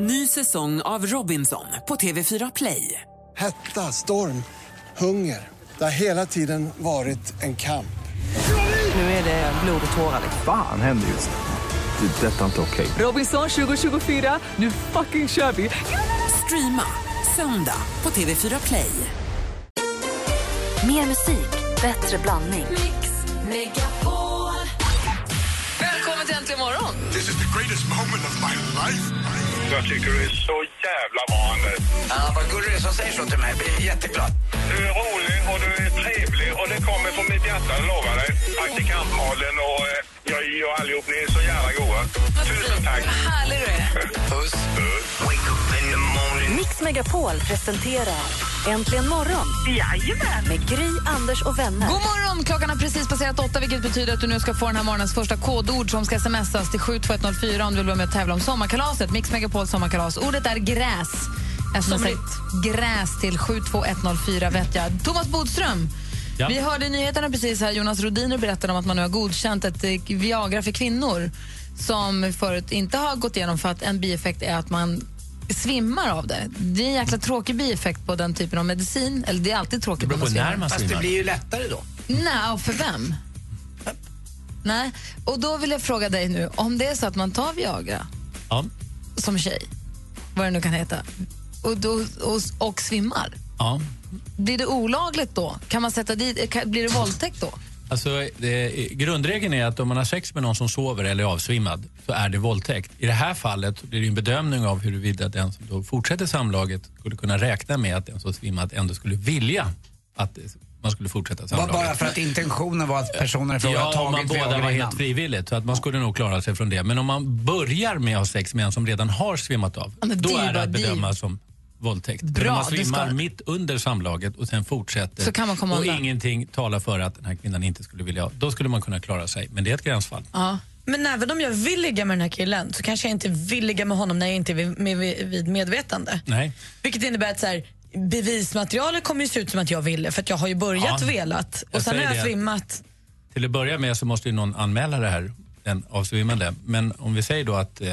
Ny säsong av Robinson på TV4 Play. Hetta, storm, hunger. Det har hela tiden varit en kamp. Nu är det blod och tårar. Fan händer just nu. Det. är Detta är inte okej. Robinson 2024, nu fucking kör vi! Streama söndag på TV4 Play. Mer musik, bättre blandning. Välkommen till Äntligen morgon! This is the greatest moment of my life. Jag tycker du är så jävla bra, Anders. Ja, vad gullig du är som säger så till mig. Jag blir jätteglad. Du är rolig och du är trevlig och det kommer från mitt hjärta, jag lovar dig. Praktikant Malin och eh, jag och allihop, ni är så jävla goa. Tusen tack. Vad härlig du är. Puss. Wake up in the morning. Mix Megapol presenterar Äntligen morgon med Gry, Anders och vänner. God morgon! Klockan har precis passerat åtta vilket betyder att du nu ska få den här morgonens första kodord som ska smsas till 72104 om du vill vara med och tävla om sommarkalaset. Mix Megapols sommarkalas. Ordet är gräs. Smsa gräs till 72104 vet jag. Thomas Bodström, Ja. vi hörde i nyheterna precis här Jonas Rodiner berättade om att man nu har godkänt ett eh, Viagra för kvinnor som förut inte har gått igenom för att en bieffekt är att man svimmar av det. Det är en jäkla tråkig bieffekt på den typen av medicin. Eller det är alltid tråkigt Det när man när svimmar. man Fast det svimmar. blir ju lättare då. Nej, för vem? Nej, och då vill jag fråga dig nu, om det är så att man tar Viagra Ja. som tjej, vad det nu kan heta, och, då, och, och svimmar, Ja. Blir det olagligt då? Kan man sätta dit, kan, blir det våldtäkt då? Alltså, det, grundregeln är att om man har sex med någon som sover eller är avsvimmad så är det våldtäkt. I det här fallet blir det en bedömning av huruvida den som då fortsätter samlaget skulle kunna räkna med att den som svimmat ändå skulle vilja att man skulle fortsätta Bara, samlaget. bara för att intentionen var att personen i fråga Ja, om man tagit båda var helt frivilligt. Så att man skulle nog klara sig från det. Men om man börjar med att ha sex med en som redan har svimmat av, Ja, då är det att bedöma som våldtäkt. Bra, om man svimmar ska- mitt under samlaget och sen fortsätter Så kan man komma och undan. ingenting talar för att den här kvinnan inte skulle vilja ha, då skulle man kunna klara sig. Men det är ett gränsfall. Ja. Men även om jag vill ligga med den här killen så kanske jag inte vill ligga med honom när jag inte är vid, med, vid medvetande. Nej. Vilket innebär att så här, bevismaterialet kommer ju se ut som att jag ville för att jag har ju börjat Ja. velat och Jag sen har jag det. svimmat. Till att börja med så måste ju någon anmäla det här, den avsvimmade. Men om vi säger då att eh,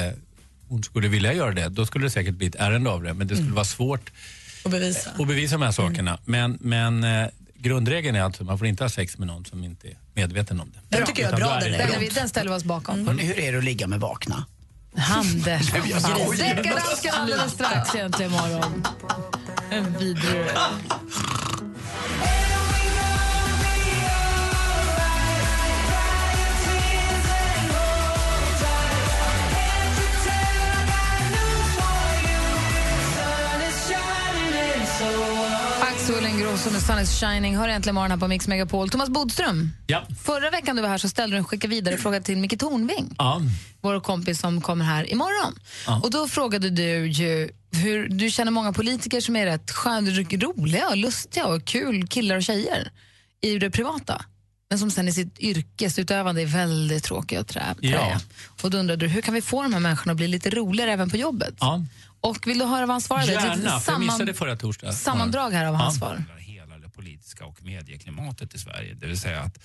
hon skulle vilja göra det, då skulle det säkert bli ett ärende av det. Men det skulle Mm. vara svårt Och bevisa. att bevisa de här sakerna. Men, men eh, grundregeln är alltså att man får inte ha sex med någon som inte är medveten om det. Den tycker jag är bra, den är Den, den ställer vi oss bakom. Hörrni, hur är det att ligga med vakna? Handel. Jag skojar. Deckardansken alldeles strax egentligen imorgon. En vidrig... Ingrosso med Sun is shining hör äntligen morgon här på Mix Megapol. Thomas Bodström, Ja. förra veckan du var här så ställde du en skicka vidare fråga till Micke Tornving. Ja. vår kompis som kommer här imorgon. Ja. Och då frågade du ju hur du känner många politiker som är rätt skön, roliga och lustiga och kul killar och tjejer i det privata. Men som sen i sitt yrkesutövande är väldigt tråkiga och trä, Ja. Och då undrar du, hur kan vi få de här människorna att bli lite roligare även på jobbet? ja. Och vill du höra vad han svarade? Gärna, för jag samman- missade förra torsdagen. Sammandrag här av hans Ja. svar politiska och medieklimatet i Sverige. Det vill säga att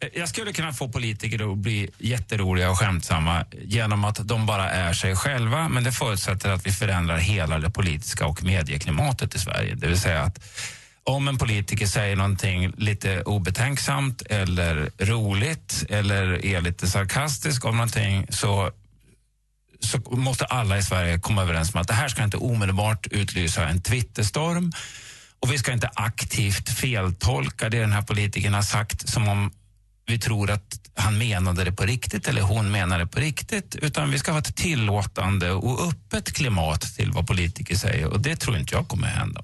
eh, jag skulle kunna få politiker att bli jätteroliga och skämtsamma genom att de bara är sig själva, men det förutsätter att vi förändrar hela det politiska och medieklimatet i Sverige. Det vill säga att om en politiker säger någonting lite obetänksamt eller roligt eller är lite sarkastisk om någonting så så måste alla i Sverige komma överens om att det här ska inte omedelbart utlysa en Twitterstorm och vi ska inte aktivt feltolka det den här politikern har sagt som om vi tror att han menade det på riktigt eller hon menade det på riktigt utan vi ska ha ett tillåtande och öppet klimat till vad politiker säger och det tror inte jag kommer hända.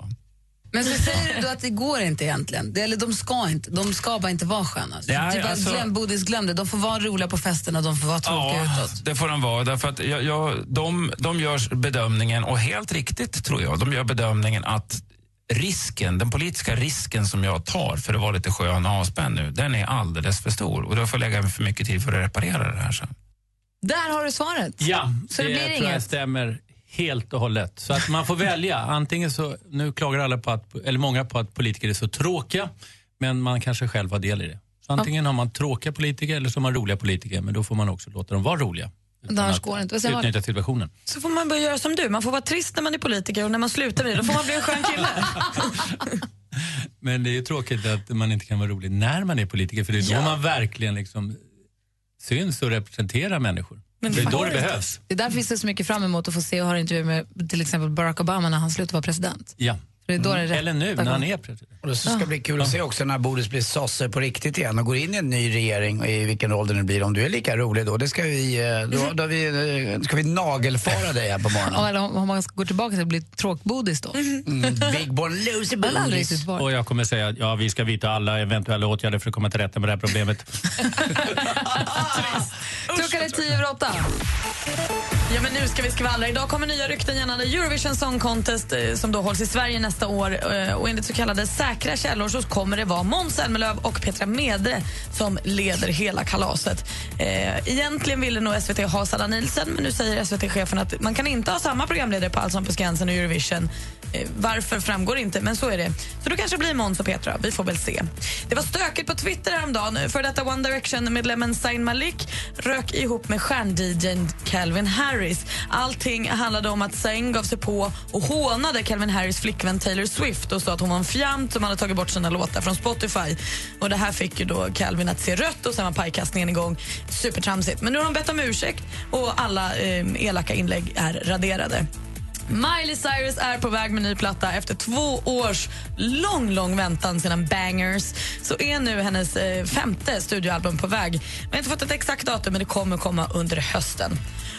Men så säger du då att det går inte egentligen? Det, eller de ska inte, de ska bara inte vara sköna? Ja, typ alltså- glöm, Bodis glöm det, de får vara roliga på festerna, de får vara tråkiga utåt. det får de vara. Därför att jag, jag, de, de gör bedömningen, och helt riktigt tror jag, de gör bedömningen att risken, den politiska risken som jag tar för att vara lite skön och avspänd nu, den är alldeles för stor. Och då får jag lägga för mycket tid för att reparera det här sen. Där har du svaret. Ja, Så det blir tror jag stämmer helt och hållet. Så att man får välja. Antingen så, nu klagar alla på att, eller många på att politiker är så tråkiga, men man kanske själv har del i det. Så antingen har man tråkiga politiker eller så har man roliga politiker, men då får man också låta dem vara roliga. Utan Annars går det inte. Man? utnyttja situationen. Så får man börja göra som du. Man får vara trist när man är politiker och när man slutar med det då får man bli en skön kille. Men det är ju tråkigt att man inte kan vara rolig när man är politiker för det är Ja. då man verkligen liksom syns och representerar människor. Men det är då det inte. behövs. Det är därför vi ser så mycket fram emot att få se och höra intervjuer med till exempel Barack Obama när han slutar vara president. Ja. Det är då det är rätt. Eller nu när han är president. Och det ska bli kul att se också när Boris blir sosse på riktigt igen och går in i en ny regering i vilken roll det nu blir. Om du är lika rolig då, det ska vi, eh, då, då vi, eh, ska vi nagelfara dig här på Ja, morgonen. eller om man går tillbaka till att bli tråkbodis då. Mm, big born loser varit. Och jag kommer säga att ja, vi ska vidta alla eventuella åtgärder för att komma till rätta med det här problemet. Klockan är tio över åtta. Ja, men nu ska vi skvallra. Idag kommer nya rykten gällande Eurovision Song Contest eh, som då hålls i Sverige nästa år. Eh, och enligt så kallade säkra källor så kommer det vara Måns Zelmerlöw och Petra Mede som leder hela kalaset. Eh, egentligen ville nog SVT ha Sanna Nielsen men nu säger SVT-chefen att man kan inte ha samma programledare på Allsång på Skansen och Eurovision. Eh, varför framgår inte, men så är det. Så då kanske det blir Måns och Petra. Vi får väl se. Det var stökigt på Twitter häromdagen. För detta One Direction-medlemmen Zayn Malik rök ihop med stjärn-DJn Calvin Harris. Allting handlade om att Zayn gav sig på och hånade Calvin Harris flickvän Taylor Swift och sa att hon var en fjant som hade tagit bort sina låtar från Spotify. Och Det här fick ju då Calvin att se rött och sen var pajkastningen igång. Supertramsigt. Men nu har de bett om ursäkt och alla eh, elaka inlägg är raderade. Miley Cyrus är på väg med ny platta. Efter två års lång, lång väntan sedan Bangers så är nu hennes eh, femte studioalbum på väg. Vi har inte fått ett exakt datum, men det kommer komma under hösten.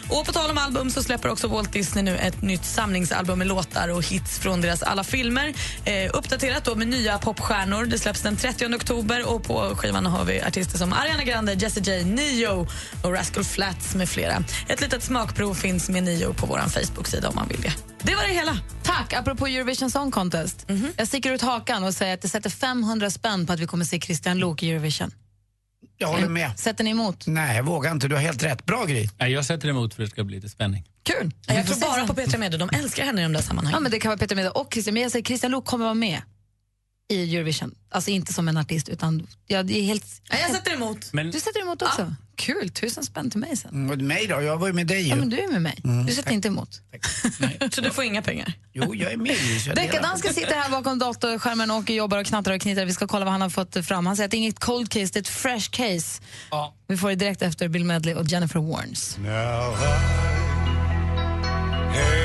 Och På tal om album så släpper också Walt Disney nu ett nytt samlingsalbum med låtar och hits från deras alla filmer. Eh, uppdaterat då med nya popstjärnor. Det släpps den 30 oktober och på skivan har vi artister som Ariana Grande, Jessie J, Neo och Rascal Flatts med flera. Ett litet smakprov finns med Neo på vår Facebook-sida om man vill det. Det var det hela. Tack! Apropå Eurovision Song Contest. Jag sticker ut hakan och säger att jag sätter 500 spänn på att vi kommer se Christian Lok i Eurovision. Jag håller med. Sätter ni emot? Nej, jag vågar inte. Du har helt rätt. Bra Gry. Nej, jag sätter emot för att det ska bli lite spänning. Kul! Jag tror bara på Petra Mede. De älskar henne i de där Ja, sammanhangen. men det kan vara Peter Mede och Christian. Men jag säger Christian Lok kommer vara med i Eurovision. Alltså inte som en artist, utan jag det är helt... Nej, jag sätter emot. Men Du sätter emot också? Kul, tusen spänn till mig sen. Mm, mig då? Jag var ju med dig ju. Ja, men du är med mig. Du sätter inte emot. Så du får inga pengar? Jo, jag är med ju. Deckardansken sitter här bakom datorskärmen och jobbar och knattar och knitrar. Vi ska kolla vad han har fått fram. Han säger att det är inget cold case, det är ett fresh case. Ja. Vi får det direkt efter Bill Medley och Jennifer Warnes. Now I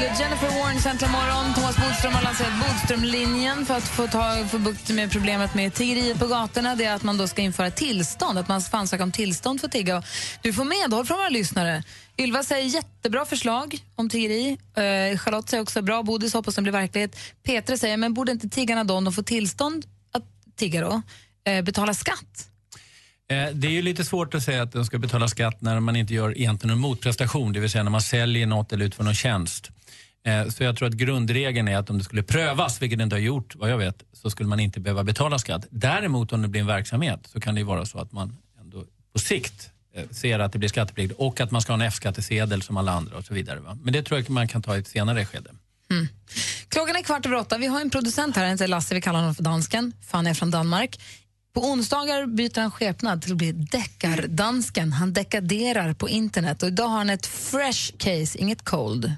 Jennifer Warren äntligen morgon. Thomas Bodström har lanserat Bodströmlinjen för att få, ta, få bukt med problemet med tiggeriet på gatorna. Det är att man då ska införa tillstånd, att man ska ansöka om tillstånd för att tigga. Du får medhåll från våra lyssnare. Ylva säger jättebra förslag om tiggeri. Eh, Charlotte säger också bra, Bodis hoppas det blir verklighet. Petra säger, men borde inte tiggarna då, om de får tillstånd att tigga då, eh, betala skatt? Eh, det är ju lite svårt att säga att de ska betala skatt när man inte gör egentligen en motprestation, det vill säga när man säljer något eller utför någon tjänst. Eh, så jag tror att grundregeln är att om det skulle prövas, vilket det inte har gjort vad jag vet, så skulle man inte behöva betala skatt. Däremot om det blir en verksamhet så kan det ju vara så att man ändå på sikt eh, ser att det blir skatteplikt och att man ska ha en F-skattesedel som alla andra och så vidare. Va? Men det tror jag man kan ta i ett senare skede. Mm. Klockan är kvart över åtta. Vi har en producent här, Lasse, vi kallar honom för dansken. för Han är från Danmark. På onsdagar byter han skepnad till att bli deckardansken. Han dekaderar på internet och idag har han ett fresh case, inget cold.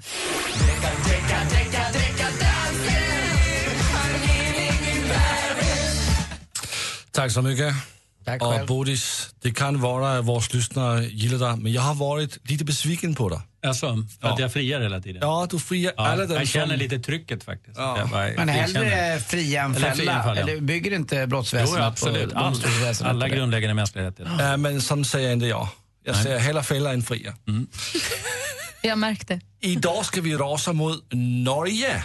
Tack så mycket. Tack och själv. Bodis, det kan vara att våra lyssnare gillar dig, men jag har varit lite besviken på dig. Alltså, för att jag friar hela tiden? Ja, du friar Ja, alla jag känner som... lite trycket faktiskt. Ja. Bara Men hellre fria än fälla. fall, ja. Eller bygger inte Jo, brottsväsendet absolut. på All, domstolsväsendet alla på det? grundläggande mänskliga rättigheter. Ja, men sånt säger inte jag. Jag säger hellre fälla än fria. Jag märkte. Idag ska vi rasa mot Norge.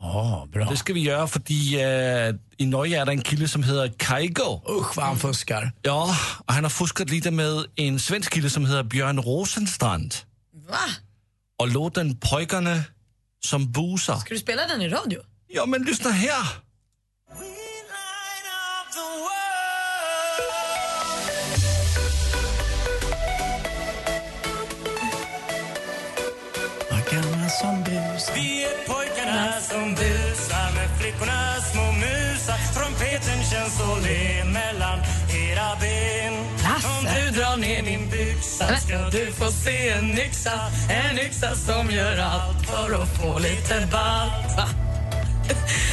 Ja, bra. Det ska vi göra för uh, i Norge är det en kille som heter Kaigo. Usch vad han fuskar. Ja, och han har fuskat lite med en svensk kille som heter Björn Rosenstrand. Va? Och låten Pojkarna som busar. Ska du spela den i radio? Ja, men lyssna här. Som busar. Med flickornas små mus. och le mellan era ben. Om du drar ner din byxa ska du få se en yxa. En yxa som gör allt för att få lite ball. Va?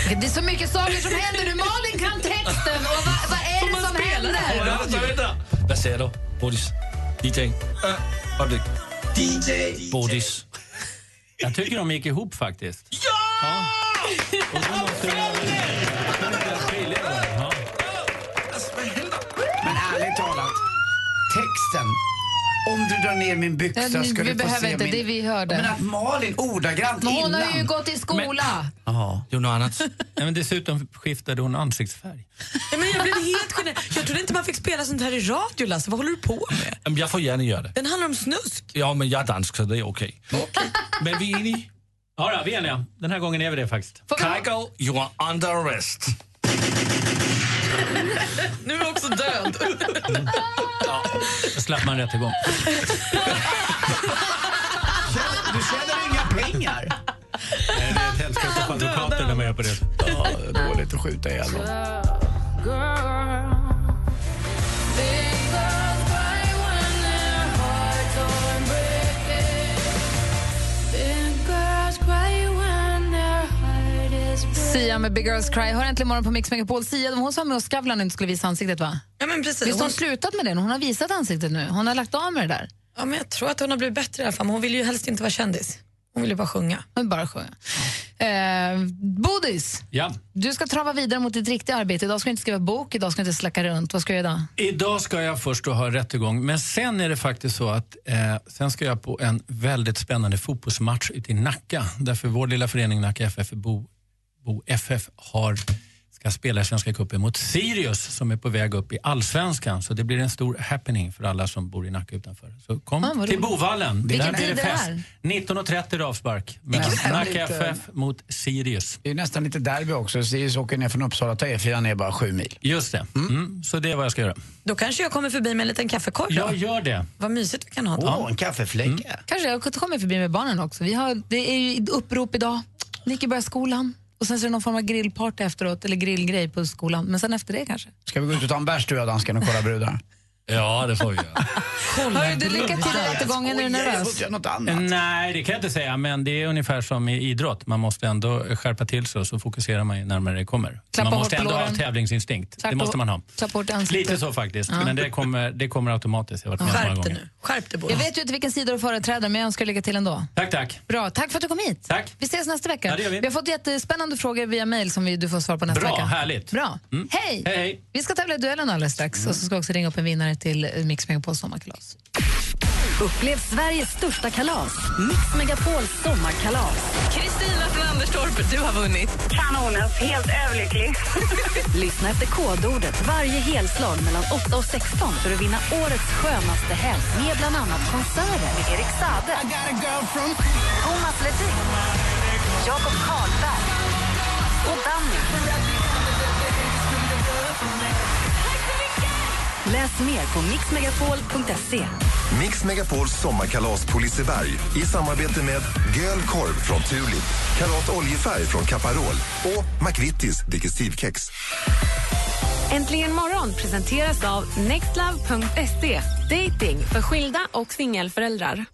Det är så mycket saker som händer nu. Malin kan texten. Och vad, vad är det som händer? Vänta, vänta. Vad säger du? Bodis? DJ? Äh, ögonblick. DJ! Bodis. Jag tycker de gick ihop faktiskt. Ja! Och då måste det ja. Men ärligt talat, texten om du drar ner min byxa Ja, ska vi du få behöver se inte, min... det vi hörde. Men att Malin ordagrant Men hon har innan. ju gått i skola. Jaha, något annat. Nej, men dessutom skiftade hon ansiktsfärg. Ja, men jag blev helt generad. Jag trodde inte man fick spela sånt här i radio, Lasse. Vad håller du på med? Jag får gärna göra det. Den handlar om snusk. Ja, men jag är dansk så det är okej. Men vi är eniga? Ja, då, vi är eniga. Den här gången är vi det faktiskt. Kygo, you are under arrest. Nu är jag också död. Då slapp man rättegång. Du tjänar inga pengar. Nej, det är ett helskotta för advokater när man gör på det Ja, dåligt att skjuta ihjäl dem. Sia med Big Girls Cry. Hör äntligen morgon på Mix Megapol. Sia, hon sa med oss Skavlan inte skulle visa ansiktet va? Ja, men precis. Visst har hon Hon, slutat med det? Hon har visat ansiktet nu. Hon har lagt av med det där. ja, men jag tror att hon har blivit bättre i alla fall. Men hon vill ju helst inte vara kändis. Hon vill ju bara sjunga. Hon vill bara sjunga. Eh, Bodis, Ja. du ska trava vidare mot ditt riktiga arbete. Idag ska du inte skriva bok, idag ska du inte slacka runt. Vad ska du göra idag? Idag ska jag först då ha rättegång, men sen är det faktiskt så att eh, sen ska jag på en väldigt spännande fotbollsmatch ute i Nacka. Därför vår lilla förening Nacka FF, Bo, Bo FF, har, ska spela i Svenska cupen mot Sirius som är på väg upp i Allsvenskan. Så det blir en stor happening för alla som bor i Nacka utanför. Så kom Ah, till. Bovallen. Vilken Där blir tid det är det fest. här? 19.30 är avspark. Nacka. FF mot Sirius. Det är nästan lite derby också. Sirius åker ner från Uppsala tar E4 ner bara sju mil. Just det. Mm. Så det är vad jag ska göra. Då kanske jag kommer förbi med en liten kaffekorv. Jag gör det. Vad mysigt vi kan ha då. Åh, en kaffefläcka. Kanske jag kommer förbi med barnen också. Vi har, det är ju upprop idag. Nicky börjar skolan. Och sen så är det någon form av grillparty efteråt, eller grillgrej på skolan. Men sen efter det kanske. Ska vi gå ut och ta en bärs du och jag, dansken, och kolla brudar? Ja, det får vi göra. Hörru du, lycka till i rättegången. Är du nervös? Något annat. Nej, det kan jag inte säga, men det är ungefär som i idrott. Man måste ändå skärpa till sig och så fokuserar man ju närmare det kommer. Klappa man måste ändå ha tävlingsinstinkt. Klappa det måste man ha. Lite så faktiskt, Ja. men det kommer, det kommer automatiskt. Jag har varit med Skärp dig nu. Skärp dig, Jag vet ju inte vilken sida du företräder, men jag önskar lycka till ändå. Tack, tack. Bra, tack för att du kom hit. Tack. Vi ses nästa vecka. Ja, det gör vi. har fått jättespännande frågor via mejl som vi, du får svara på nästa Bra, vecka. härligt. Bra. Mm. Hej. Hej, hej. Vi ska tävla i duellen alldeles strax och så ska vi också ringa upp en vinnare till Mix Megapols sommarkalas. Upplev Sveriges största kalas, Mix Megapols sommarkalas. Kristina från Anderstorp, du har vunnit. Kanonen, helt överlycklig. Lyssna efter kodordet varje helslag mellan 8 och 16 för att vinna årets skönaste helg med bland annat konserter med Erik Sade, Thomas Ledin, Jakob Karlberg och Danny. Läs mer på mixmegapol.se. Mix Megapols sommarkalas på Liseberg i samarbete med Göl Korv från Tulip, Karat Oljefärg från Caparol och McVittys Digestivkex. Äntligen morgon presenteras av nextlove.se. Dating för skilda och singelföräldrar.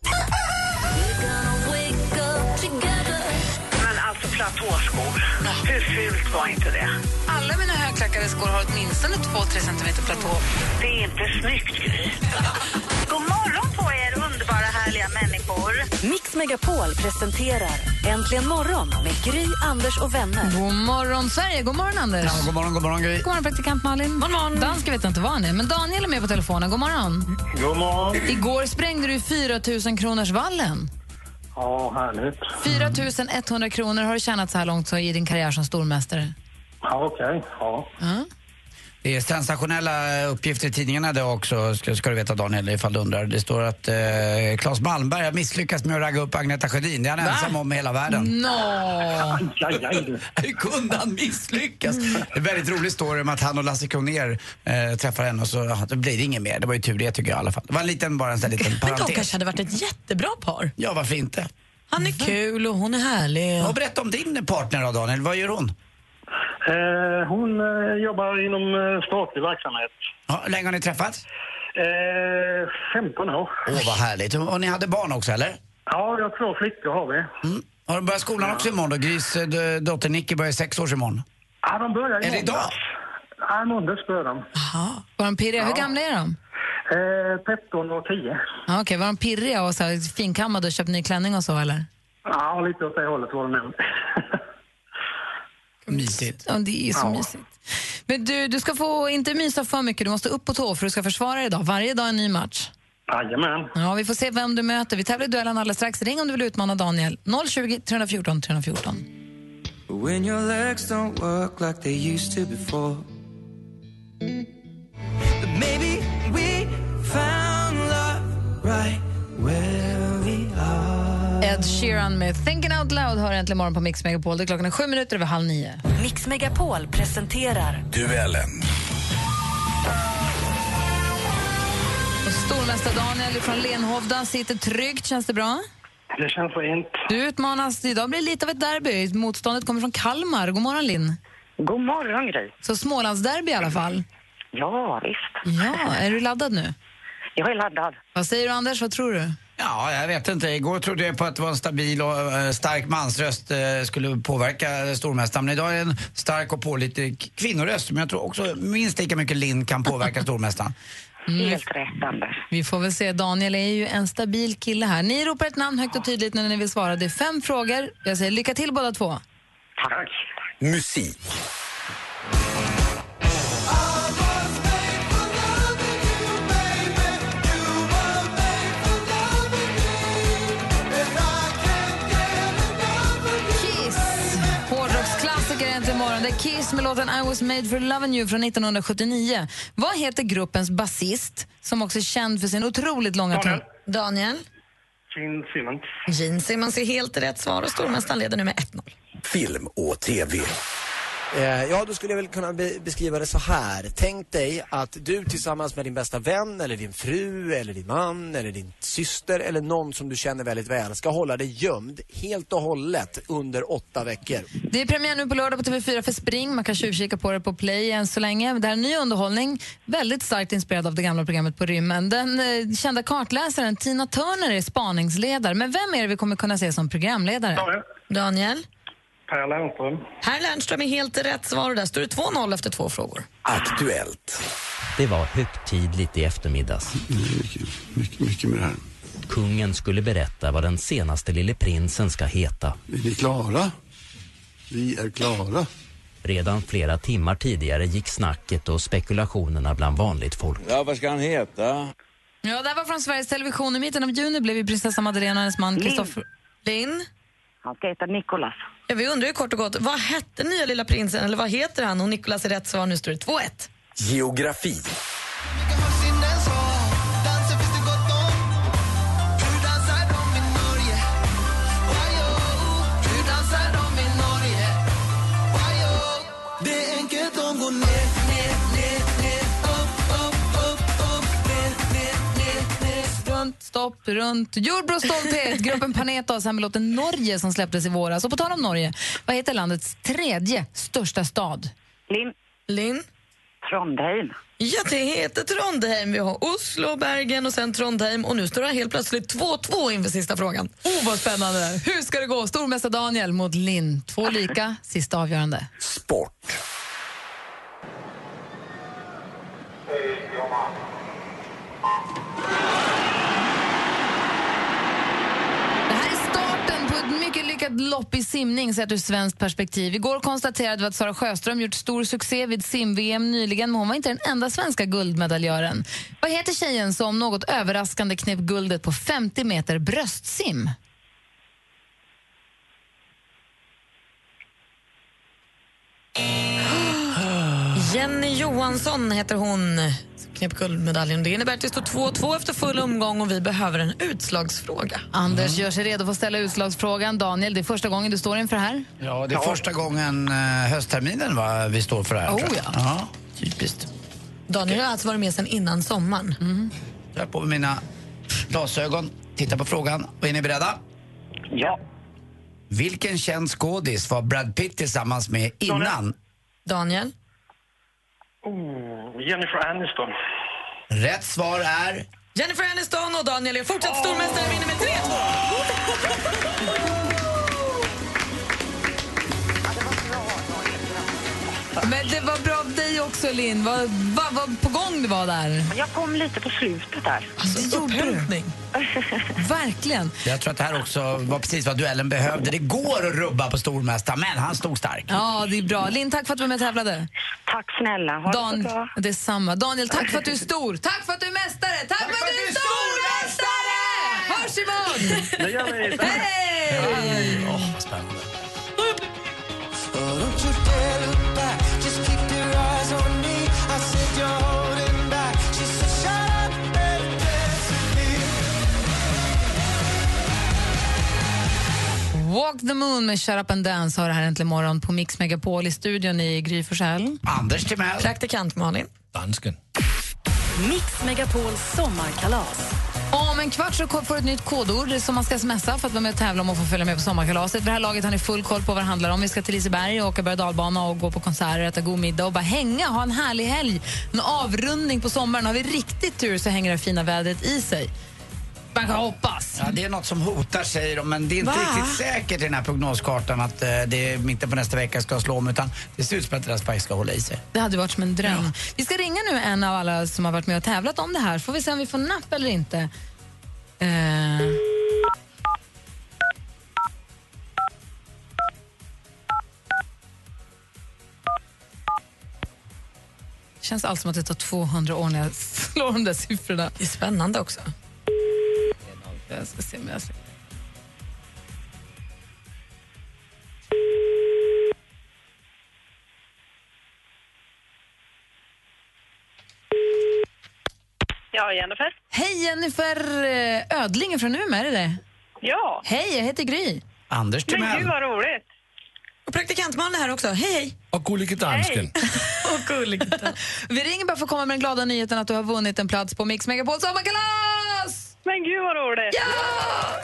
Hur fult var inte det? Alla mina högklackade skor har åtminstone 2-3 centimeter platå. Det är inte snyggt, Gry. God morgon på er, underbara härliga människor. Mix Megapol presenterar Äntligen morgon med Gry, Anders och vänner. God morgon, Sverige. God morgon, Anders. Ja, god morgon, god morgon, Gry. God morgon, praktikant Malin. God morgon. Dansk vet jag inte vad han är, men Daniel är med på telefonen. God morgon. God morgon. Igår sprängde du 4 000 kronors vallen. Ja, härligt. 4 100 kronor har du tjänat så här långt så i din karriär som stormästare. Ja, okej. Ja. Ja. Det är sensationella uppgifter i tidningarna idag också, ska, ska du veta Daniel, ifall du undrar. Det står att eh, Claes Malmberg har misslyckats med att ragga upp Agneta Sjödin. Det är han ensam om i hela världen. Nå! Hur kunde han misslyckas? Det är en väldigt rolig story om att han och Lasse Kronér eh, träffar henne och så ja, det blir det inget mer. Det var ju tur det tycker jag i alla fall. Det var en liten, bara en sån liten Men de parentes. kanske hade varit ett jättebra par. Ja, varför inte? Han är kul och hon är härlig. Och berätta om din partner då Daniel, vad gör hon? Eh, hon eh, jobbar inom eh, statlig verksamhet. Ja, hur länge har ni träffats? Eh, 15 år. Åh, vad härligt. Och ni hade barn också, eller? Ja, jag har två flickor har vi. Mm. Har de börjat skolan också imorgon då? Gris d- dotter Nicky börjar sex års imorgon. Ja, de börjar i Är det idag? Ja, i måndags börjar de. Var de pirriga? Hur Ja. gamla är de? Eh, 13 och 10. Ja, Okej, var de pirriga och så finkammade och köpt ny klänning och så eller? Ja, lite åt det hållet var det nog. Mysigt. Ja, det är så Ja. mysigt. Men du, du ska få inte mysa för mycket, du måste upp på tå för du ska försvara dig idag. Varje dag en ny match. Jajamän. Ja, vi får se vem du möter. Vi tävlar i duellen alldeles strax. Ring om du vill utmana Daniel. 020 314 314. When your legs don't work like they used to before. Ed Sheeran med Thinking Out Loud hör äntligen morgon på Mix Megapol. Det är klockan är sju minuter över halv nio. Mix Megapol presenterar Duellen. Och stormästare Daniel från Lenhovda sitter tryggt. Känns det bra? Det känns fint. Du utmanas. Idag blir det lite av ett derby. Motståndet kommer från Kalmar. God morgon, Linn. God morgon, Gry. Så Smålandsderby i alla fall. Ja, visst. Ja, är du laddad nu? Jag är laddad. Vad säger du, Anders? Vad tror du? Ja, jag vet inte. Igår trodde jag på att det var en stabil och eh, stark mansröst eh, skulle påverka stormästaren. Men idag är det en stark och pålitlig kvinnoröst som jag tror också minst lika mycket Linn kan påverka stormästaren. Helt rätt, Anders. Vi får väl se. Daniel är ju en stabil kille här. Ni ropar ett namn högt och tydligt när ni vill svara. Det är fem frågor. Jag säger lycka till båda två. Tack. Musik. Är Kiss med låten I was made for loving you från 1979. Vad heter gruppens basist som också är känd för sin otroligt långa Daniel. Daniel? Gene Simmons. Gene Simmons är helt rätt svar och stormästaren leder nu med 1-0. Film och TV. Eh, Ja, då skulle jag väl kunna be beskriva det så här. Tänk dig att du tillsammans med din bästa vän eller din fru eller din man eller din syster eller någon som du känner väldigt väl ska hålla dig gömd helt och hållet under åtta veckor. Det är premiär nu på lördag på TV4 för Spring. Man kan tjuvkika på det på Play än så länge. Det här är ny underhållning, väldigt starkt inspirerad av det gamla programmet på rymmen. Den eh, kända kartläsaren Tina Turner är spaningsledare. Men vem är det vi kommer kunna se som programledare? Daniel? Per Lernström. Per Lernström är helt rätt svar och där står det 2-0 efter två frågor. Aktuellt. Det var högtidligt i eftermiddags. Mycket, mycket med det här. Kungen skulle berätta vad den senaste lille prinsen ska heta. Är ni klara? Vi är klara. Redan flera timmar tidigare gick snacket och spekulationerna bland vanligt folk. Ja, vad ska han heta? Ja, det här var från Sveriges Television. I mitten av juni blev ju prinsessa Madeleine och hennes man. Kristoffer... Linn? Han ska heta Nikolas. Ja, vi undrar ju kort och gott, vad hette nya lilla prinsen, eller vad heter han? Och Nicolas är rätt svar, nu står det 2-1. Geografi. Stopp, runt. Jordbro stolthet, gruppen Panetos här med låten Norge som släpptes i våras. Och på tal om Norge, vad heter landets tredje största stad? Linn. Linn? Trondheim. Ja, det heter Trondheim. Vi har Oslo, Bergen och sen Trondheim. Och nu står det helt plötsligt 2-2 inför sista frågan. Oh, vad spännande! Hur ska det gå? Stormästare Daniel mot Linn. Två lika, sista avgörande. Sport. Det här är starten på ett lyckat lopp i simning sett ur svenskt perspektiv. Igår konstaterade vi att Sara Sjöström gjort stor succé vid sim-VM nyligen, men hon var inte den enda svenska guldmedaljören. Vad heter tjejen som något överraskande knep guldet på 50 meter bröstsim? Jenny Johansson heter hon. Knep guldmedaljen. Det innebär att det står 2-2 efter full omgång och vi behöver en utslagsfråga. Anders gör sig redo för att ställa utslagsfrågan. Daniel, det är första gången du står inför det här. Ja, det är första gången eh, höstterminen va, vi står för det här. Oh, ja. ja. Typiskt. Daniel har alltså varit med sedan innan sommaren. Mm. Jag har på mig mina glasögon, tittar på frågan. Och är ni beredda? Ja. Vilken känd skådis var Brad Pitt tillsammans med innan? Daniel? Oh, Jennifer Aniston. Rätt svar är... Jennifer Aniston och Daniel är fortsatt stormästare vinner med 3-2. Men det var bra av dig också, Linn. Vad, vad, vad på gång du var där. Jag kom lite på slutet där. det gjorde du. Verkligen. Jag tror att det här också var precis vad duellen behövde. Det går att rubba på stormästaren, men han stod stark. Ja, det är bra. Linn, tack för att du var med och tävlade. Tack snälla. Ha Dan, det så bra. Detsamma. Daniel, tack för att du är stor. Tack för att du är mästare. Tack, för att du är stormästare! Hörs imorgon! Det gör vi. Hej! Åh, spännande. Walk the moon med Shut up and dance har det här äntligen morgon på Mix Megapol i studion i Gry Forssell. Anders Timell. Praktikant Malin. Dansken. Mix Megapols sommarkalas. Om en kvart så får du ett nytt kodord som man ska smsa för att vara med och tävla om och få följa med på sommarkalaset. Det här laget har ni full koll på vad det handlar om. Vi ska till Liseberg och åka berg och dalbana och gå på konserter, äta god middag och bara hänga, ha en härlig helg. En avrundning på sommaren. Har vi riktigt tur så hänger det fina vädret i sig. Man kan hoppas. Ja, det är något som hotar säger de, men det är inte Va? riktigt säkert i den här prognoskartan att eh, det mitten på nästa vecka ska slå om, utan det ser ut som att deras faktiskt ska hålla i sig. Det hade varit som en dröm. Vi ska ringa nu en av alla som har varit med och tävlat om det här. Får vi se om vi får napp eller inte. Eh. Känns allt som att det tar 200 år när jag slår de där siffrorna. Det är spännande också. Jag ska se om jag... Ja, Jennifer. Hej Jennifer eh, Ödling från Umeå, är det det? Ja. Hej, jag heter Gry. Anders Men gud vad roligt. Och praktikant Malin är här också. Hej, hej. Och gullige dansken. Och gulligt. Vi ringer bara för att komma med den glada nyheten att du har vunnit en plats på Mix Megapols sommarkalas! Men gud vad roligt. Ja!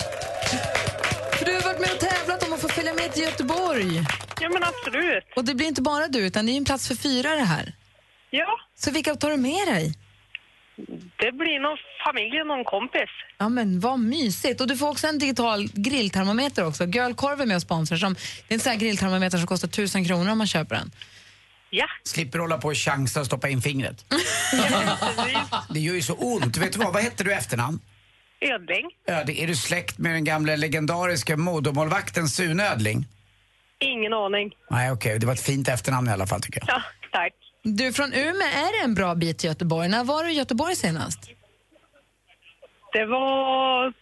För du har varit med och tävlat om att få följa med till Göteborg. Ja, men absolut. Och det blir inte bara du, utan det är en plats för fyra det här. Ja, Så vilka tar du med dig? det blir någon familj och någon kompis. Ja men vad mysigt. Och du får också en digital grilltermometer också. Girlkorv är med och sponsrar. Som, det är en sån här grilltermometer som kostar tusen kronor om man köper den. Ja. Slipper hålla på och chansa och stoppa in fingret. det gör ju så ont. Vet du vad, vad heter du efternamn? Ödling. Ödling. Är du släkt med den gamla legendariska Modomålvakten Sune Ödling? Ingen aning. Nej, okej. Det var ett fint efternamn i alla fall tycker jag. Ja, tack. Du från Umeå, är det en bra bit till Göteborg? När var du i Göteborg senast? Det var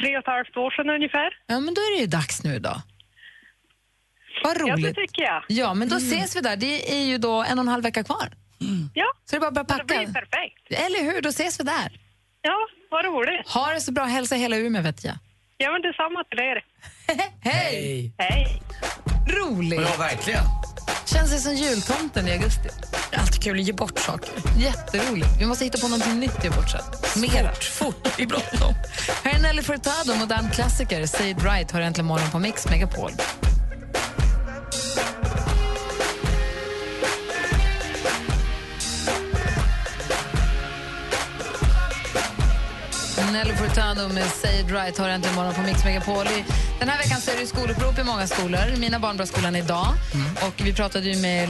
tre och ett halvt år sedan ungefär. Ja, men då är det ju dags nu då. Vad Ja, roligt. det tycker jag. Ja, men då ses vi där. Det är ju då en och en halv vecka kvar. Ja. Så det är bara att börja Det blir packa. perfekt. Eller hur? Då ses vi där. Ja, vad roligt. Ha det så bra. Hälsa hela Umeå, vet jag. Ja, men detsamma till er. Hej! Hej. Roligt. Ja, verkligen. Känns det som jultomten i augusti. Det är alltid kul att ge bort saker. Jätteroligt. Vi måste hitta på någonting nytt att ge bort sen. Mera. Fort, fort. Det är bråttom. Här är Nelly Furtado, modern klassiker. Say it right har äntligen morgon på Mix Megapol. Nelly Furtado med Say it right har äntligen morgon på Mix Megapol. Den här veckan så är det skolupprop i många skolor. Mina barn börjar skolan idag. Och vi pratade ju med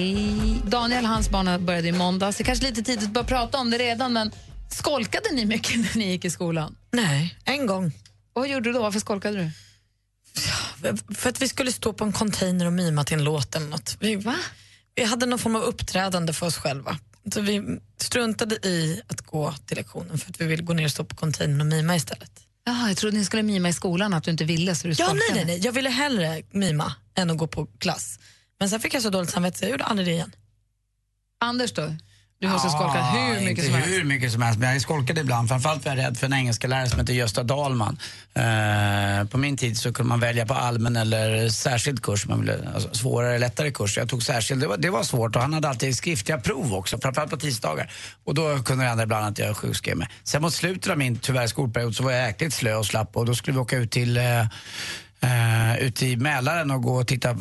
Daniel, hans barn började i måndags. Det är kanske lite tidigt att börja prata om det redan, men skolkade ni mycket när ni gick i skolan? Nej, en gång. Och vad gjorde du då? Varför skolkade du? För att vi skulle stå på en container och mima till en låt eller något. Vi, Va? vi hade någon form av uppträdande för oss själva. Så vi struntade i att gå till lektionen för att vi ville gå ner och stå på containern och mima istället. Jaha, jag trodde ni skulle mima i skolan, att du inte ville så du Ja, nej, nej, nej. Jag ville hellre mima än att gå på klass. Men sen fick jag så dåligt samvete så jag gjorde aldrig det igen. Anders då? Du måste skolka hur mycket inte som helst. hur mycket som helst, men jag skolkade ibland. Framförallt var jag rädd för en engelska lärare som heter Gösta Dahlman. Eh, på min tid så kunde man välja på allmän eller särskild kurs, man ville, alltså, svårare eller lättare kurs. Jag tog särskild, det var, det var svårt och han hade alltid skriftliga prov också, framförallt på tisdagar. Och då kunde det hända ibland att jag sjukskrev mig. Sen mot slutet av min tyvärr skolperiod så var jag jäkligt slö och slapp och då skulle vi åka ut till eh, eh, ute i Mälaren och gå och titta.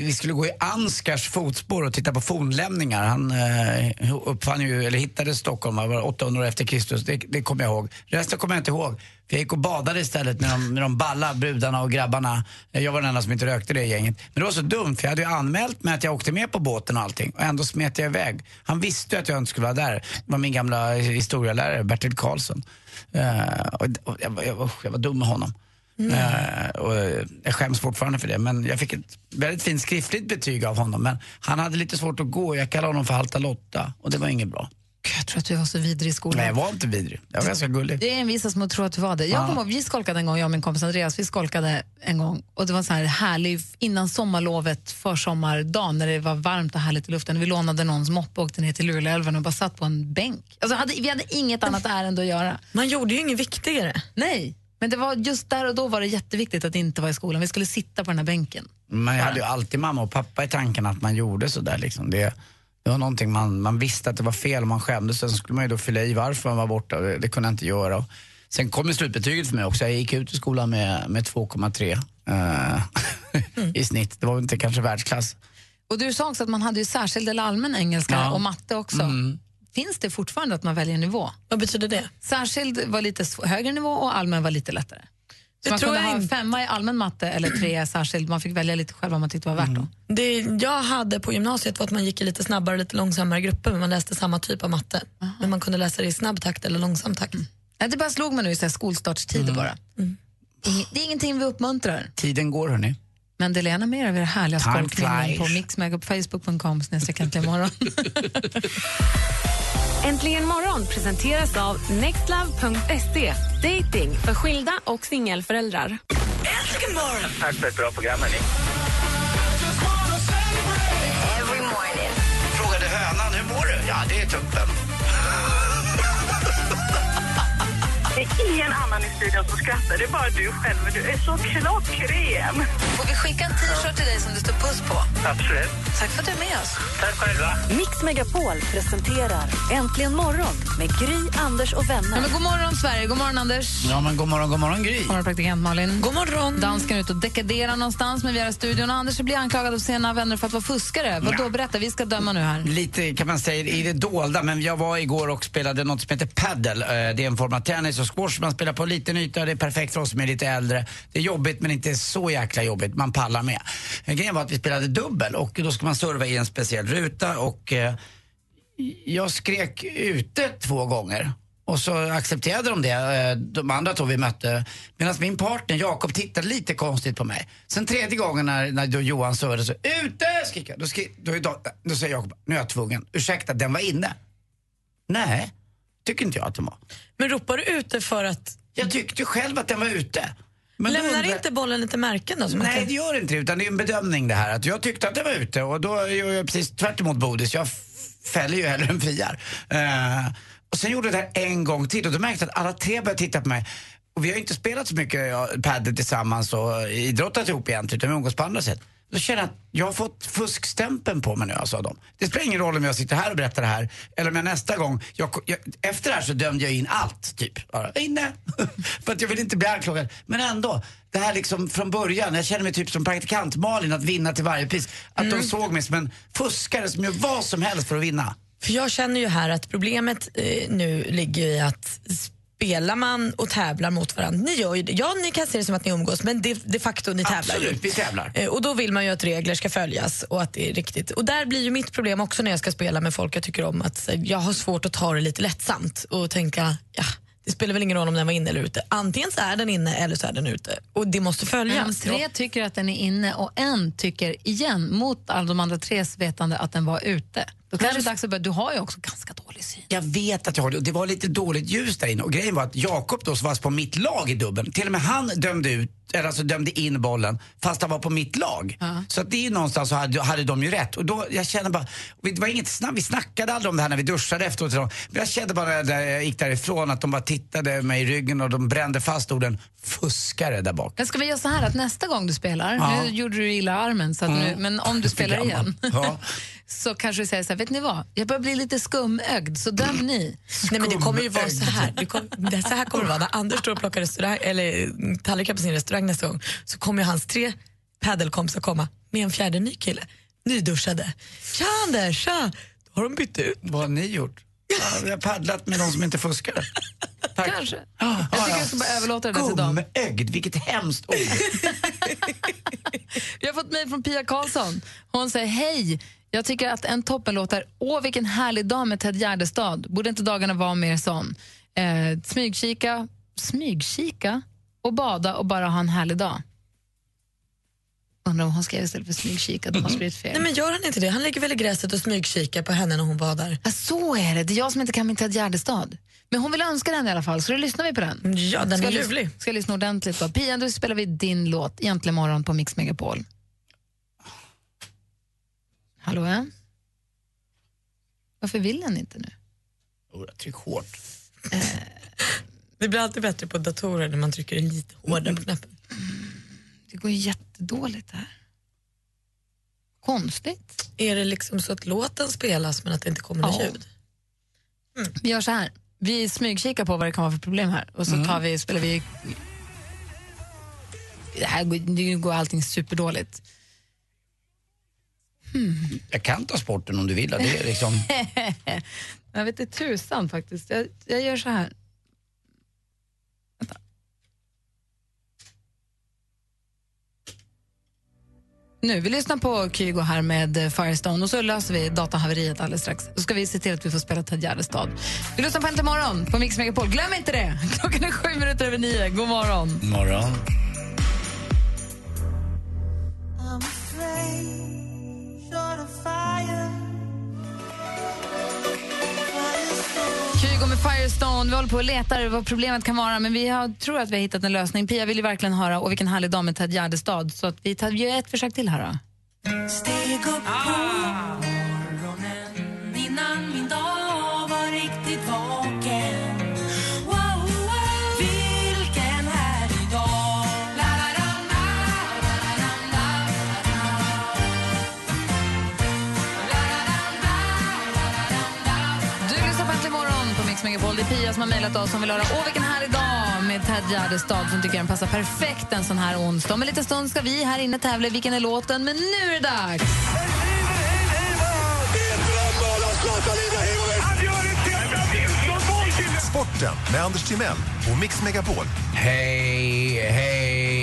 Vi skulle gå i Ansgars fotspår och titta på fornlämningar. Han eh, uppfann ju, eller hittade Stockholm var 800 år efter Kristus. Det, det kommer jag ihåg. Resten kommer jag inte ihåg. För jag gick och badade istället med de, med de balla brudarna och grabbarna. Jag var den enda som inte rökte det gänget. Men det var så dumt för jag hade ju anmält mig att jag åkte med på båten och allting. Och ändå smet jag iväg. Han visste ju att jag inte skulle vara där. Det var min gamla historielärare Bertil Karlsson. Uh, och, och jag, var- jag, var- jag var dum med honom. Eh, och jag skäms fortfarande för det. Men jag fick ett väldigt fint skriftligt betyg av honom. Men han hade lite svårt att gå. Jag kallade honom för Halta Lotta. Och det var inget bra. Jag tror att du var så vidrig i skolan. Nej, jag var inte vidrig. Jag var ganska gullig. Det är en vissa som tror att du var det. Jag Ja. kommer ihåg, vi skolkade en gång, jag och min kompis Andreas, vi skolkade en gång och det var så här härlig, innan sommarlovet, försommardagen när det var varmt och härligt i luften. Vi lånade någons moppe och åkte ner till Luleälven och bara satt på en bänk. Alltså, hade, vi hade inget annat ärende att göra. Man gjorde ju inget viktigare. Nej, men det var just där och då var det jätteviktigt att inte vara i skolan. Vi skulle sitta på den här bänken. Man hade ju alltid mamma och pappa i tanken att man gjorde sådär. Liksom. Det, det var någonting man, man visste att det var fel och man skämdes. Sen skulle man ju då fylla i varför man var borta. Det, det kunde jag inte göra. Och sen kom ju slutbetyget för mig också. Jag gick ut ur skolan med, med 2,3 eh, i snitt. Det var inte kanske världsklass. Och du sa också att man hade ju särskild eller allmän engelska Ja. och matte också. Mm. Finns det fortfarande att man väljer nivå? Vad betyder det? Särskild var lite högre nivå och allmän var lite lättare. Så Det man tror kunde jag ha inte. femma i allmän matte eller tre i särskild. Man fick välja lite själv vad man tyckte var värt. Mm. Det jag hade på gymnasiet var att man gick i lite snabbare och lite långsammare grupper men man läste samma typ av matte. Men man kunde läsa det i snabb takt eller långsam takt. Nej, det bara slog mig nu i skolstartstider bara. Ing- Det är ingenting vi uppmuntrar. Tiden går hörni. Men dela gärna mer av era härliga skolkningen på mixmega på facebook.com äntligen morgon. Äntligen morgon presenteras av nextlove.se. Dating för skilda och singelföräldrar. Äntligen morgon! Tack för ett bra program, hörni. Studion som skrattar, det är bara du själv. Du är så klockren. Får vi skicka en t-shirt till dig som det står puss på? Absolut. Tack för att du är med oss. Tack själva. Mix Megapol presenterar Äntligen morgon med Gry, Anders och vänner. Ja, men god morgon, Sverige. God morgon, Anders. Ja, men god morgon, god morgon Gry. God morgon, praktikant Malin. God morgon. Dansken är ute och dekaderar någonstans med vi är i studion. Och Anders blir anklagad av sina vänner för att vara fuskare. Vad då? Berätta, vi ska döma nu här. Lite kan man säga i det dolda, men jag var igår och spelade något som heter paddle. Eh, Det är en form av tennis och squash. Man spelar på liten yta, det är perfekt för oss som är lite äldre. Det är jobbigt men inte så jäkla jobbigt, man pallar med. Grejen var att vi spelade dubbel och då ska man serva i en speciell ruta och eh, jag skrek ute två gånger. Och så accepterade de det, eh, de andra två vi mötte. Medan min partner Jakob tittade lite konstigt på mig. Sen tredje gången när, när då Johan servade så, ute skrek jag. Då, skri, då, då, då säger Jakob, nu är jag tvungen. Ursäkta, den var inne. Nej, tycker inte jag att den var. Men ropar du ute för att... Jag tyckte själv att den var ute. Men Lämnar undrar- inte bollen lite märken då? Nej, kan- det gör inte det. Utan det är en bedömning det här. Att jag tyckte att det var ute och då gör jag precis tvärt emot Bodis. Jag fäller ju hellre än friar. Eh, och sen gjorde jag det här en gång till och då märkte jag att alla tre började titta på mig. Och vi har ju inte spelat så mycket padel tillsammans och idrottat ihop egentligen utan vi umgås på andra sätt. Då känner jag att jag har fått fuskstämpeln på mig nu alltså av dem. Det spelar ingen roll om jag sitter här och berättar det här eller om jag nästa gång, jag, jag, efter det här så dömde jag in allt typ. Bara, inne. För att jag vill inte bli anklagad. Men ändå, det här liksom från början, jag känner mig typ som praktikant Malin att vinna till varje pris. Att de såg mig som en fuskare som gör vad som helst för att vinna. För jag känner ju här att problemet eh, nu ligger i att spelar man och tävlar mot varandra, ni gör ju det. Ja, ni kan se det som att ni umgås, men de, de facto ni tävlar. Absolut, vi tävlar. Eh, Och då vill man ju att regler ska följas och att det är riktigt. Och där blir ju mitt problem också när jag ska spela med folk jag tycker om att jag har svårt att ta det lite lättsamt och tänka, ja, det spelar väl ingen roll om den var inne eller ute. Antingen så är den inne eller så är den ute. Och det måste Men följas. tre tycker att den är inne och en tycker igen, mot alla de andra tres vetande, att den var ute. Då kanske det är dags att börja. Du har ju också ganska dålig syn. Jag vet att jag har det. Det var lite dåligt ljus där inne. Och grejen var att Jakob då som var på mitt lag i dubbeln, till och med han dömde ut, eller alltså dömde in bollen fast han var på mitt lag. Så att det är ju någonstans så hade, hade de ju rätt. Och då, jag kände bara, det var inget snabb, vi snackade aldrig om det här när vi duschade efteråt. Men jag kände bara när jag gick därifrån att de bara tittade mig i ryggen och de brände fast orden fuskare där bak. Men ska vi göra så här att nästa gång du spelar, Ja. nu gjorde du illa armen, så att Mm. nu, men om du spelar igen, Ja. så kanske du säger så här, vet ni vad? Jag börjar bli lite skumögd, så döm ni. Nej, men det kommer ju vara så här. Det kom, det, så här kommer det vara. När Anders står och plockar restaurang, eller mm, tallrikar på sin restaurang nästa gång så kommer hans tre paddelkompisar komma med en fjärde ny kille. Nyduschade. Tja Anders, tja! Då har de bytt ut. Vad har ni gjort? Ja, vi har paddlat med de som inte fuskar. Kanske. jag tycker jag ska bara överlåta det till dem. Skumögd, vilket hemskt ord. Vi har fått mejl från Pia Karlsson. Hon säger hej. Jag tycker att en toppenlåt är Åh, vilken härlig dag med Ted Gärdestad. Borde inte dagarna vara mer sån? Eh, smygkika, smygkika och bada och bara ha en härlig dag. Undrar om hon skrev istället för smygkika. De har skrivit fel. Nej, men gör han inte det? Han ligger väl i gräset och smygkikar på henne när hon badar. Ja, så är det. Det är jag som inte kan min Ted Gärdestad. Men hon vill önska den i alla fall, så då lyssnar vi på den. Ja, den ska är ljuvlig. Ska lyssna ordentligt då? Pia, då spelar vi din låt Egentligen morgon på Mix Megapol. Hallå, ja? Varför vill den inte nu? Oh, tryck hårt. Det blir alltid bättre på datorer när man trycker lite hårdare på knappen. Det går jättedåligt här. Konstigt. Är det liksom så att låten spelas men att det inte kommer något Ja. ljud? Vi gör så här. Vi smygkikar på vad det kan vara för problem här och så tar vi, spelar vi... Det här går, nu går allting superdåligt. Jag kan ta sporten om du vill. Det är liksom... jag vet inte tusan faktiskt. Jag, jag gör så här. Vänta. Nu, vi lyssnar på Kygo här med eh, Firestone och så löser vi datahaveriet alldeles strax. Då ska vi se till att vi får spela Ted Gärdestad. Vi lyssnar på Äntligen morgon på Mix Megapol. Glöm inte det! Klockan är sju minuter över nio. God morgon! Morgon. Kygo med Firestone. Vi håller på och letar vad problemet kan vara, men vi har, tror att vi har hittat en lösning. Pia vill ju verkligen höra och vilken härlig dag med Ted Gärdestad, så att vi tar, gör ett försök till här då. Steg upp på mejlat oss som vill höra Åh, vilken härlig dag med Ted Gärdestad som tycker den passar perfekt en sån här onsdag. Om en liten stund ska vi här inne tävla Vilken är låten? Men nu är det dags! Sporten med Anders Timell och Mix Megapol. Hej, hej,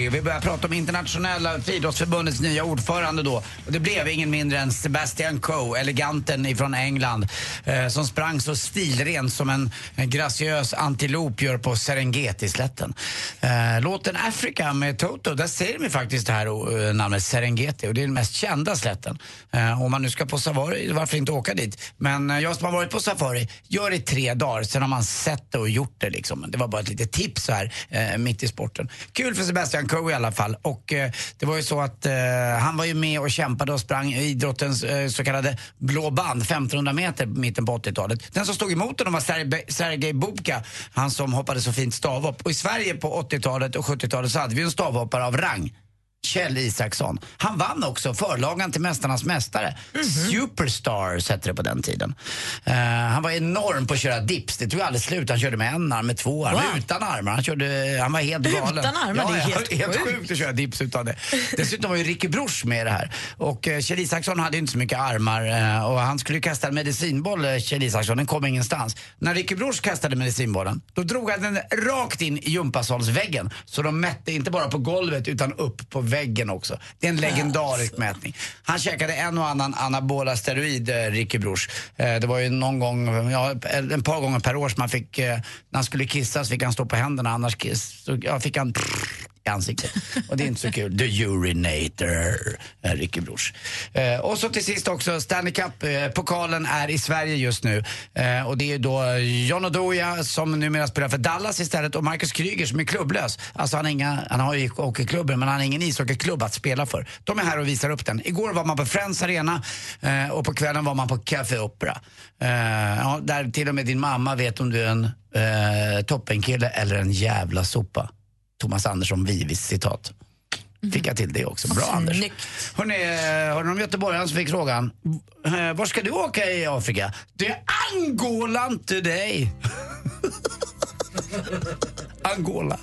hej. Vi börjar prata om internationella friidrottsförbundets nya ordförande då. Och det blev ingen mindre än Sebastian Coe, eleganten ifrån England, eh, som sprang så stilrent som en, en graciös antilop gör på Serengeti-slätten. Eh, låten Africa med Toto, där säger de faktiskt det här eh, namnet Serengeti och det är den mest kända slätten. Eh, om man nu ska på safari, varför inte åka dit? Men eh, jag som har varit på safari, gör det i tre dagar, sen har man sett det och gjort det liksom. Det var bara ett litet tips så här eh, mitt i sporten. Kul för Sebastian Coe i alla fall. Och eh, det var ju så att eh, han var ju med och kämpade och sprang i idrottens eh, så kallade blå band, 1500 meter mitten på 80-talet. Den som stod emot honom var Sergej- Sergej Bubka, han som hoppade så fint stavhopp. Och i Sverige på 80-talet och 70-talet så hade vi en stavhoppare av rang. Kjell Isaksson. Han vann också förlagan till Mästarnas Mästare. Superstars hette det på den tiden. Eh, han var enorm på att köra dips. Det tog aldrig slut. Han körde med en arm, med två armar, Wow. utan armar. Han, körde, han var helt Utan galen. armar? Ja, Det är helt helt sjukt. sjukt att köra dips utan det. Dessutom var ju Ricky Bruch med i det här. Och eh, Kjell Isaksson hade ju inte så mycket armar eh, och han skulle kasta en medicinboll, eh, Kjell Isaksson. Den kom ingenstans. När Ricky Bruch kastade medicinbollen, då drog han den rakt in i gympasalsväggen. Så de mätte inte bara på golvet utan upp på väggen också. Det är en legendarisk mätning. Han käkade en och annan anabola steroid, eh, Ricky Bruch. Eh, det var ju någon gång, ja, en par gånger per år som man fick, eh, när han skulle kissa så fick han stå på händerna, annars kiss, så, ja, fick han ansiktet. Och det är inte så kul. The Urinator, eh, Ricky Bruch. Eh, och så till sist också Stanley Cup-pokalen eh, är i Sverige just nu. Eh, och det är då John Oduya som numera spelar för Dallas istället och Marcus Kryger som är klubblös. Alltså han, har inga, han har ju hockeyklubben men han har ingen ishockeyklubb att spela för. De är här och visar upp den. Igår var man på Friends Arena eh, och på kvällen var man på Café Opera. Eh, ja, där till och med din mamma vet om du är en eh, toppenkille eller en jävla sopa. Thomas Andersson Vivis citat. Fick jag till det också. Bra Anders. Hörrni, eh, hörde ni om göteborgaren som fick frågan, eh, var ska du åka i Afrika? Det är Angola today. Angola.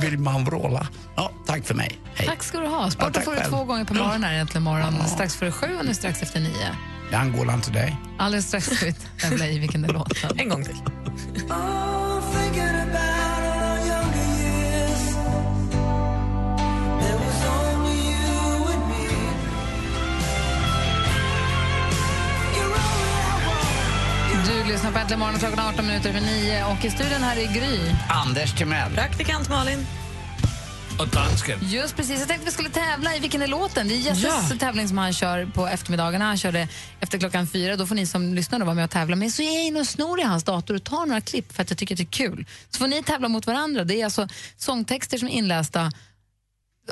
Vill man vråla? Ja, tack för mig. Hej. Tack ska du ha. Ja, Sporten tack får du själv. två gånger per morgon här äntligen morgon. Strax före sju och nu strax efter nio. Det är Angola today. Alldeles strax ska vi tävla i vilken det låter. En gång till. Du lyssnar på Äntligen morgon klockan 18 minuter över nio och i studion här är Gry. Anders Timell. Praktikant Malin. Och dansken. Just precis. Jag tänkte vi skulle tävla i Vilken är låten? Det är Jesses Ja. tävling som han kör på eftermiddagarna. Han kör det efter klockan fyra. Då får ni som lyssnar då vara med och tävla. Men så är jag inne och snor i hans dator och tar några klipp för att jag tycker att det är kul. Så får ni tävla mot varandra. Det är alltså sångtexter som är inlästa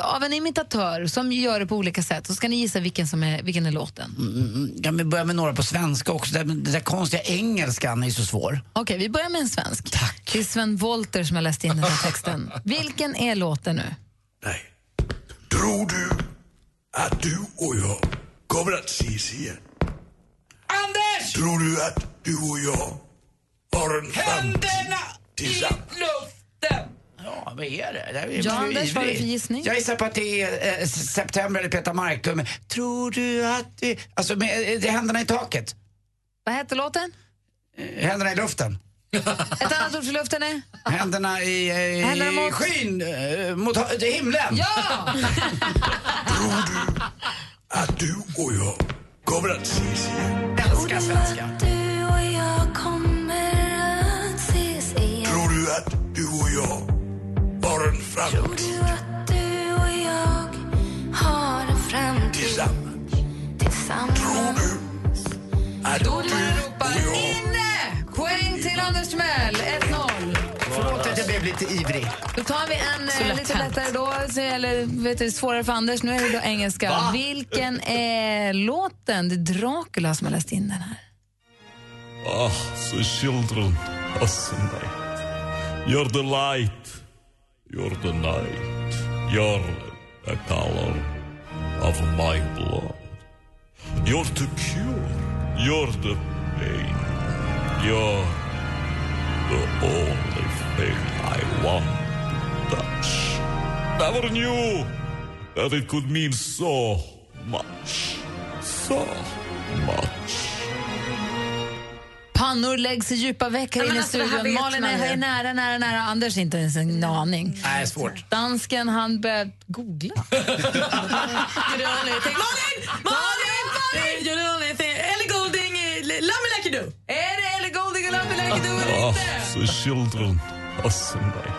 av en imitatör som gör det på olika sätt. Så ska ni gissa vilken, som är, vilken är låten. Mm, Kan vi börja med några på svenska också? Den där konstiga engelskan är så svår. Okej, vi börjar med en svensk. Tack. Det är Sven Wollter som har läst in den här texten. Vilken är låten nu? Tror du att du och jag kommer att ses igen? Anders! Tror du att du och jag har en framtid tillsammans? luften! Ja, vad är det? det är Ja, Anders, vad har du för gissning? Jag gissar på att det är eh, September eller Peter Marklund. Tror du att det... Alltså, med, eh, det är händerna i taket. Vad heter låten? Eh, Händerna i luften. Ett annat ord för luften är? Händerna i, eh, i Händerna mot- skyn, mot himlen. Ja! Att du och jag kommer att ses igen? Älskar svenska. Har en framtid? Tror du att du och jag har en framtid tillsammans? Tillsammans? Tror du att Domaren ropar inne! Poäng till Anders Timell, 1-0. Förlåt att jag blev lite ivrig. Då tar vi en Så eh, lätt lite lättare då, så- eller vet du, svårare för Anders. Nu är det då engelska. Va? Vilken är låten? Det är Dracula som har läst in den här. Ah, the children of Sunday. You're the light. You're the night. You're the color of my blood. You're the cure. You're the pain. You're the only thing I want to touch. Never knew that it could mean so much. So much. Pannor läggs i djupa veck här Ja, men inne i alltså, här studion. Malin man är, ju. är nära, nära, nära. Anders inte ens en aning. Nej, svårt. Dansken, han börjar googla. Malin! Malin! Malin! Ellie Goulding, Love Me Like You Do. Är det Ellie Goulding och Love Me Like You Do eller Ah, inte? the children of Sunday.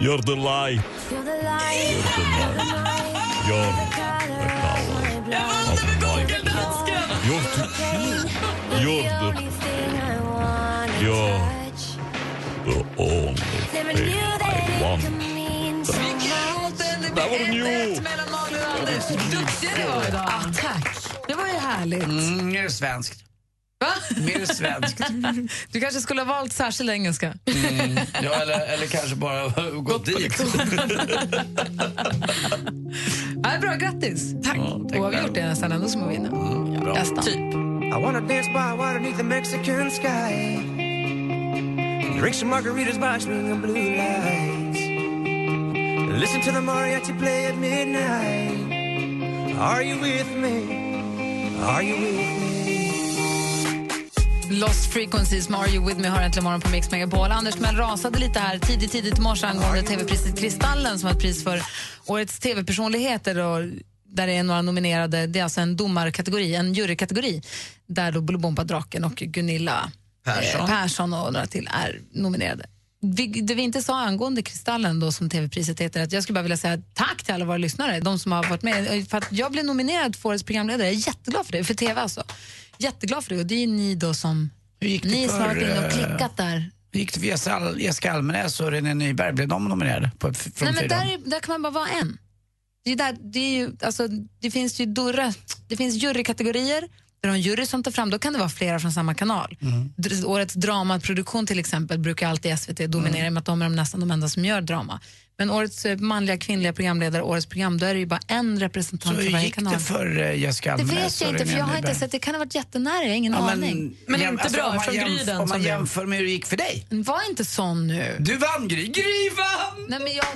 You're the light. You're the night. You're the color of my blood. You're the cure. You're the You're the only thing I want. Mellan Malin och Anders. Duktig du var idag. tack. Det var ju härligt. Mm, svenskt. Va? Mer svenskt. Du kanske skulle ha valt särskild engelska. Mm, ja, eller, eller kanske bara gått dit. Ja, bra, grattis. Tack. tack och har vi själv. gjort det nästan ändå må vi vinna. bra. Nästan. Typ. I wanna dance by water beneath the Mexican sky. Drink some margaritas by swinging blue lights. Listen to the mariachi play at midnight. Are you with me? Are you with me? Lost Frequencies med Are You With Me har äntligen morgon på Mix Megapol. Anders Mell rasade lite här tidigt, tidigt i morse angående tv-priset Kristallen som var ett pris för årets tv-personligheter och där det är några nominerade. Det är alltså en domarkategori, en jurykategori där då Bolibompa-draken och Gunilla Persson. eh, Persson och några till är nominerade. Vi, det vi inte sa angående Kristallen då som tv-priset heter att jag skulle bara vilja säga tack till alla våra lyssnare, de som har varit med. För att jag blev nominerad för årets programledare, jag är jätteglad för det, för tv alltså. Jätteglad för det och det är ni då som, ni som har varit inne och eh, klickat där. Hur gick det för Jessica Al- Jessica Almenäs och René Nyberg? Blev de nominerade på, från Nej, men där, är- där kan man bara vara en. Det, är där, det, är ju, alltså, det finns ju durra, det finns jurykategorier där en jury som tar fram, då kan det vara flera från samma kanal. Dr- Årets dramaproduktion till exempel brukar alltid SVT dominera och med att de är de nästan de enda som gör drama. Men årets eh, manliga kvinnliga programledare, årets program, då är det ju bara en representant Så för hur varje gick kanal. det för eh, Jessica Det Almenäs vet jag inte, för jag har inte sett. Det kan ha varit jättenära, jag har ingen Ja, aning. jäm- alltså, om man jämf- Om man jämför med hur det gick för dig. Var inte sån nu. Du vann Gry. Gry vann! Nej, men jag...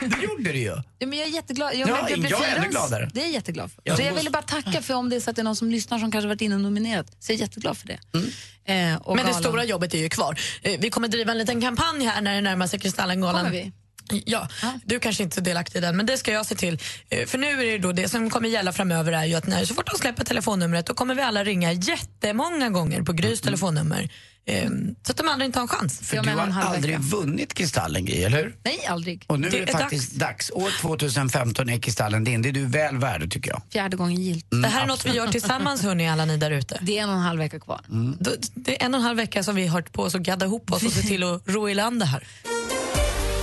Det gjorde du ju. Ja, men jag är jätteglad. Ja, blev jag är ännu gladare. Det är jag jätteglad för. Ja, så jag ville bara tacka för om det är så att det är någon som lyssnar som kanske varit inne och nominerat. Så jag är jätteglad för det. Mm. Eh, och Men det galan- stora jobbet är ju kvar. Eh, Vi kommer driva en liten kampanj här när det närmar sig Kristallengalan. Kommer vi? Ja, du kanske inte är delaktig i den, men det ska jag se till. Eh, För nu är det då det som kommer gälla framöver är ju att när, så fort de släpper telefonnumret då kommer vi alla ringa jättemånga gånger på Grys telefonnummer. Eh, Så att de andra inte har en chans. För du har aldrig vunnit Kristallen, Gry, eller hur? Nej, aldrig. Och nu Det är det är faktiskt dags. År 2015 är Kristallen din. Det är du väl värd, tycker jag. Fjärde gången gilt. Mm, det här är något vi absolut. gör tillsammans hörni alla ni där ute. Det är en och en halv vecka kvar. Då- Det är en och en halv vecka som vi har hört på oss att gadda ihop oss och se till att ro i land det här.